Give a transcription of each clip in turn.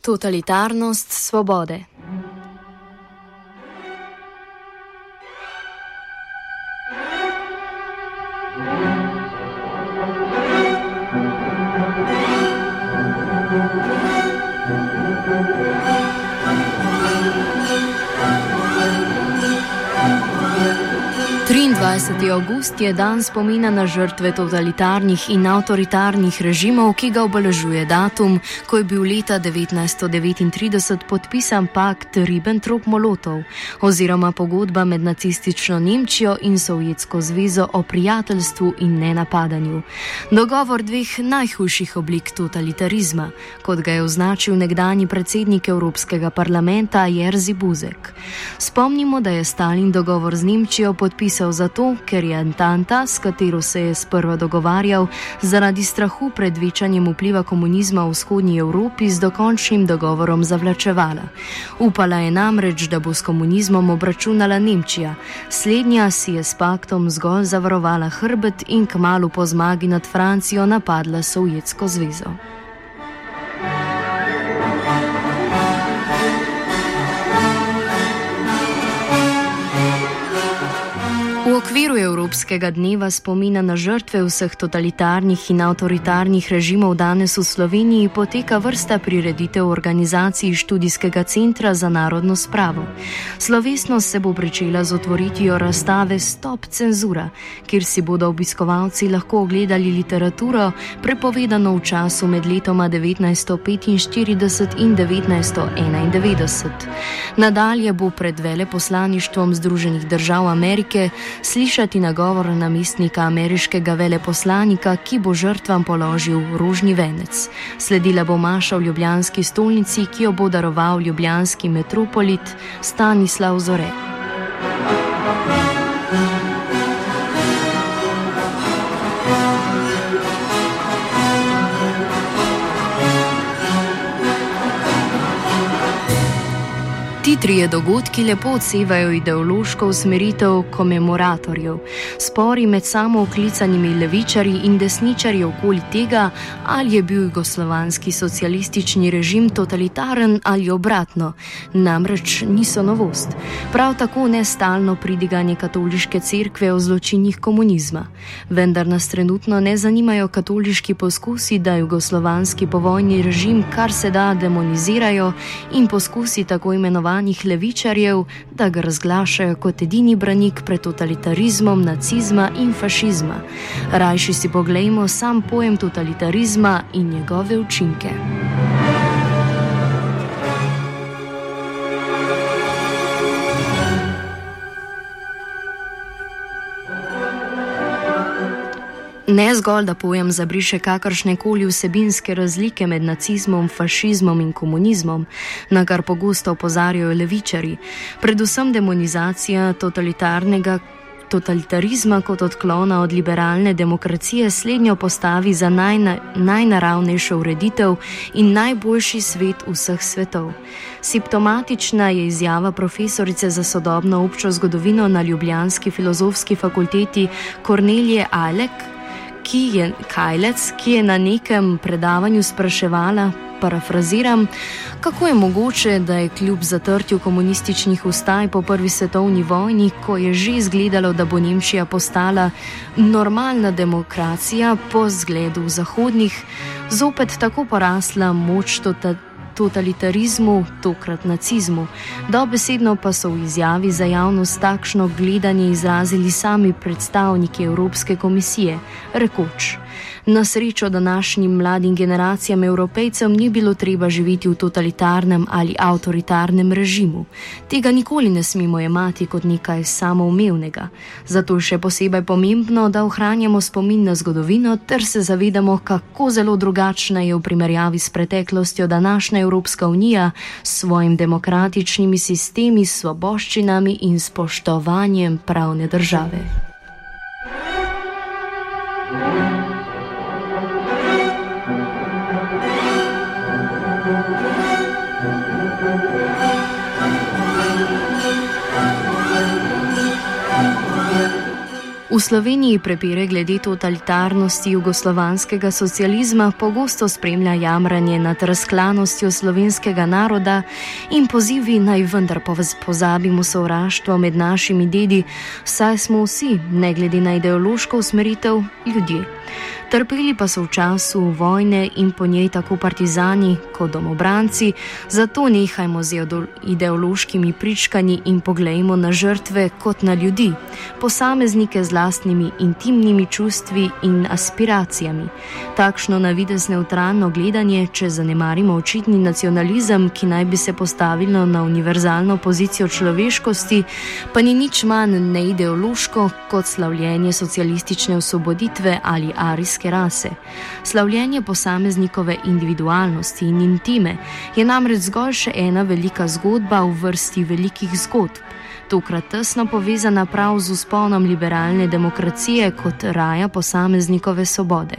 Totalitarnost svobode. 23. august je dan spomina na žrtve totalitarnih in avtoritarnih režimov, ki ga obeležuje datum, ko je bil leta 1939 podpisan pakt Ribbentrop-Molotov oziroma pogodba med nacistično Nemčijo in Sovjetsko zvezo o prijateljstvu in nenapadanju. Dogovor dveh najhujših oblik totalitarizma, kot ga je označil nekdani predsednik Evropskega parlamenta Jerzy Buzek. Spomnimo, da je Stalin dogovor z Nemčijo podpisal zato, zato, ker je Antanta, s katero se je sprva dogovarjal, zaradi strahu pred večanjem vpliva komunizma v vzhodnji Evropi z dokončnim dogovorom zavlačevala. Upala je namreč, da bo s komunizmom obračunala Nemčija. Slednja si je s paktom zgolj zavarovala hrbet in kmalo po zmagi nad Francijo napadla Sovjetsko zvezo. Okviru Evropskega dneva spomina na žrtve vseh totalitarnih in avtoritarnih režimov danes v Sloveniji poteka vrsta prireditev organizacij študijskega centra za narodno spravo. Slovesnost se bo pričela z otvoritvijo razstave Stop cenzura, kjer si bodo obiskovalci lahko ogledali literaturo, prepovedano v času med letoma 1945 in 1991. Nadalje bo pred veleposlaništvom Združenih držav Amerike slišati nagovor namestnika ameriškega veleposlanika, ki bo žrtvam položil rožni venec. Sledila bo Maša v Ljubljanski stolnici, ki jo bo daroval ljubljanski metropolit Stanislav Zore. Ti trije dogodki lepo odsevajo ideološko usmeritev komemoratorjev. Spori med samo oklicanimi levičarji in desničarji okoli tega, ali je bil jugoslovanski socialistični režim totalitaren ali obratno, namreč niso novost. Prav tako ne stalno pridiganje katoliške cerkve o zločinih komunizma. Vendar nas trenutno ne zanimajo katoliški poskusi, da jugoslovanski povojni režim kar se da demonizirajo in poskusi tako imenovati imenovanih levičarjev, da ga razglašajo kot edini branik pred totalitarizmom, nacizma in fašizma. Rajši si poglejmo sam pojem totalitarizma in njegove učinke. Ne zgolj, da pojem zabriše kakršne koli vsebinske razlike med nacizmom, fašizmom in komunizmom, na kar pogosto opozarjajo levičari, predvsem demonizacija totalitarnega. Totalitarizma kot odklona od liberalne demokracije slednjo postavi za najna, najnaravnejšo ureditev in najboljši svet vseh svetov. Simptomatična je izjava profesorice za sodobno občo zgodovino na Ljubljanski filozofski fakulteti Kornelije Alek, ki je Kajlec, ki je na nekem predavanju spraševala, parafraziram, kako je mogoče, da je kljub zatrtju komunističnih ustaj po prvi svetovni vojni, ko je že izgledalo, da bo Nemčija postala normalna demokracija po zgledu zahodnih, zopet tako porasla moč totalitarnosti totalitarizmu, tokrat nacizmu. Dobesedno pa so v izjavi za javnost takšno gledanje izrazili sami predstavniki Evropske komisije, rekoč. Na srečo današnjim mladim generacijam evropejcem ni bilo treba živeti v totalitarnem ali avtoritarnem režimu. Tega nikoli ne smemo jemati kot nekaj samoumevnega. Zato je še posebej pomembno, da ohranjamo spomin na zgodovino ter se zavedamo, kako zelo drugačna je v primerjavi s preteklostjo današnja Evropska unija s svojim demokratičnimi sistemi, svoboščinami in spoštovanjem pravne države. thank you V Sloveniji prepire glede totalitarnosti jugoslovanskega socializma pogosto spremlja jamranje nad razklanostjo slovenskega naroda in pozivi naj vendar pozabimo sovraštvo med našimi dedi, saj smo vsi, ne glede na ideološko usmeritev, ljudje. Trpeli pa so v času vojne in po njej tako partizani kot domobranci, zato nehajmo z ideološkimi pričkanji in poglejmo na žrtve kot na ljudi, posameznike z lastnimi intimnimi čustvi in aspiracijami. Takšno na vides neutralno gledanje, če zanemarimo očitni nacionalizem, ki naj bi se postavilo na univerzalno pozicijo človeškosti, pa ni nič manj neideološko kot slavljenje socialistične osvoboditve ali arijske človeške rase. Slavljenje posameznikove individualnosti in intime je namreč zgolj še ena velika zgodba v vrsti velikih zgodb. Tokrat tesno povezana prav z usponom liberalne demokracije kot raja posameznikove svobode.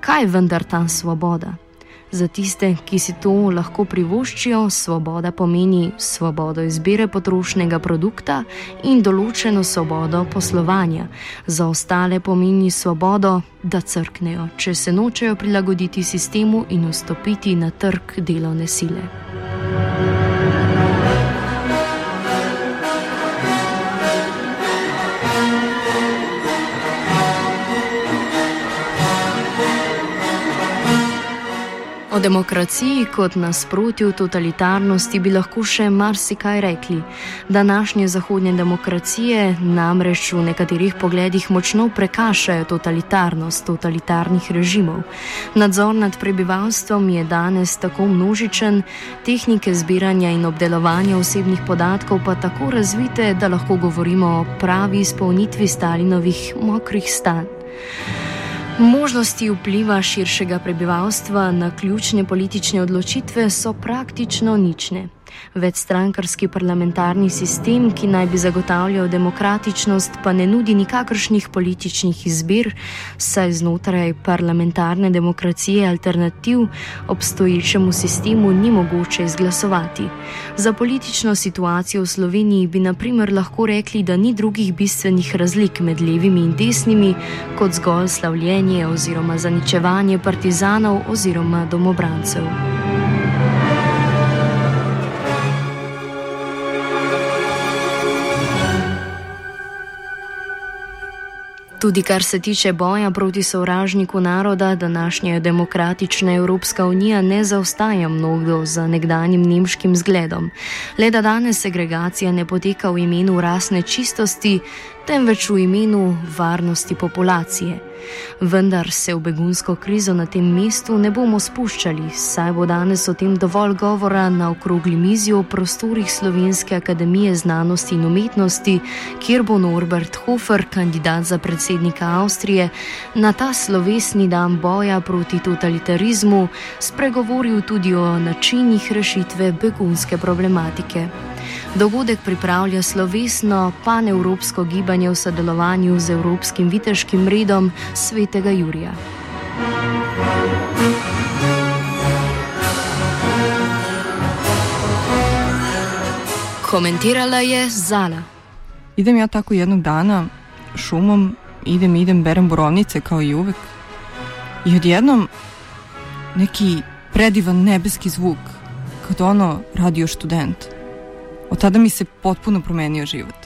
Kaj je vendar ta svoboda? Za tiste, ki si to lahko privoščijo, svoboda pomeni svobodo izbire potrošnega produkta in določeno svobodo poslovanja. Za ostale pomeni svobodo, da crknejo, če se nočejo prilagoditi sistemu in vstopiti na trg delovne sile. O demokraciji kot nasprotju totalitarnosti bi lahko še marsikaj rekli. Današnje zahodnje demokracije namreč v nekaterih pogledih močno prekašajo totalitarnost totalitarnih režimov. Nadzor nad prebivalstvom je danes tako množičen, tehnike zbiranja in obdelovanja osebnih podatkov pa tako razvite, da lahko govorimo o pravi izpolnitvi Stalinovih mokrih stanj. Možnosti vpliva širšega prebivalstva na ključne politične odločitve so praktično nične. Večstrankarski parlamentarni sistem, ki naj bi zagotavljal demokratičnost, pa ne nudi nikakršnih političnih izbir, saj znotraj parlamentarne demokracije alternativ obstoječemu sistemu ni mogoče izglasovati. Za politično situacijo v Sloveniji bi naprimer lahko rekli, da ni drugih bistvenih razlik med levimi in desnimi, kot zgolj slavljenje oziroma zaničevanje partizanov oziroma domobrancev. Tudi kar se tiče boja proti sovražniku naroda, današnja demokratična Evropska unija ne zaostaja mnogo za nekdanjim nemškim zgledom. Le da danes segregacija ne poteka v imenu rasne čistosti, temveč v imenu varnosti populacije. Vendar se v begunsko krizo na tem mestu ne bomo spuščali, saj bo danes o tem dovolj govora na okrogli mizi v prostorih Slovenske akademije znanosti in umetnosti, kjer bo Norbert Hofer, kandidat za predsednika Avstrije, na ta slovesni dan boja proti totalitarizmu spregovoril tudi o načinih rešitve begunske problematike. Dogodek pripravlja slovesno panevropsko gibanje v sodelovanju z Evropskim viteškim redom svetega Jurija. Komentirala je Zala. Idem ja tako jednog dana šumom, idem, idem, berem borovnice kao i uvek. I odjednom neki predivan nebeski zvuk, kao ono radio študent. Od tada mi se potpuno promenio život.